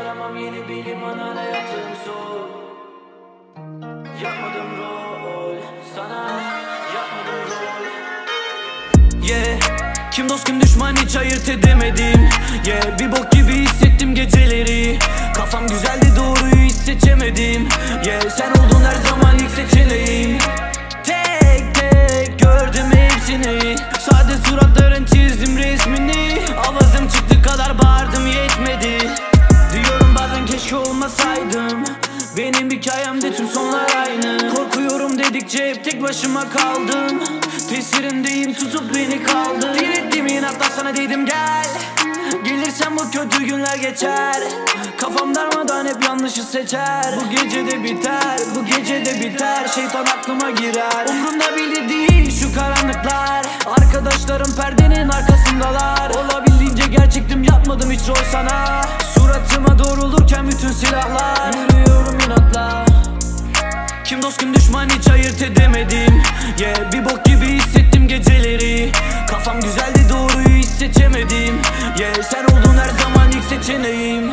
aramam yeni bir liman hayatım soğuk Yapmadım rol sana yapmadım rol. Yeah kim dost kim düşman hiç ayırt edemedim. Yeah bir bok gibi hissettim geceleri. Kafam güzeldi doğruyu hiç seçemedim. Yeah sen oldun her zaman ilk seçeneğim. Tek tek gördüm hepsini. Sade suratların çizdim resmini. Olmasaydım Benim hikayemde tüm sonlar aynı. Korkuyorum dedikçe hep tek başıma kaldım. Tesirindeyim tutup beni kaldı Direttim inatla sana dedim gel. Gelirsen bu kötü günler geçer. Kafam darmadan hep yanlışı seçer. Bu gece de biter, bu gece de biter. Şeytan aklıma girer. Umrumda bile değil şu karanlıklar. Arkadaşlarım perdenin arkasındalar. Olabildiğince gerçektim yapmadım hiç rol sana. Suratıma doğrulurken bütün silahlar Yürüyorum inatla kim dost kim düşman hiç ayırt edemedim. Yeah bir bok gibi hissettim geceleri. Kafam güzeldi doğruyu hiç seçemedim. Yeah sen oldun her zaman ilk seçeneğim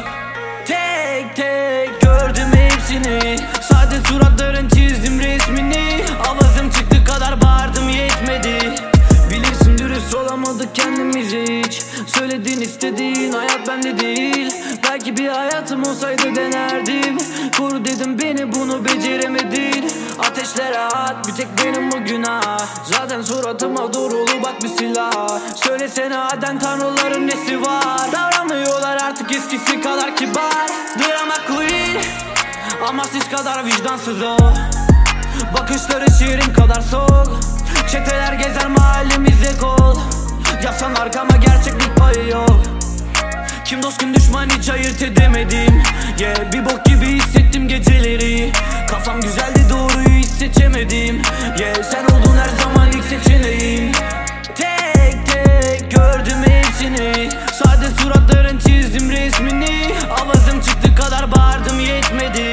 olamadık kendimize hiç. Söyledin istediğin hayat bende değil. Belki bir hayatım olsaydı denerdim. Koru dedim beni bunu beceremedin. Ateşlere at bir tek benim bu günah. Zaten suratıma doğrulu bak bir silah. Söylesene aden tanrıların nesi var? Davranmıyorlar artık eskisi kadar kibar. Drama queen Ama siz kadar vicdansız o Bakışları şiirin kadar soğuk Çeteler gezer mahallemizde Baksan arkama gerçeklik payı yok. Kim dost kim düşman hiç ayırt edemedim Yeah bir bok gibi hissettim geceleri. Kafam güzeldi doğruyu hiç seçemedim. Yeah sen oldun her zaman ilk seçeneğim. Tek tek gördüm hepsini. Sade suratların çizdim resmini. Avazım çıktı kadar bağırdım yetmedi.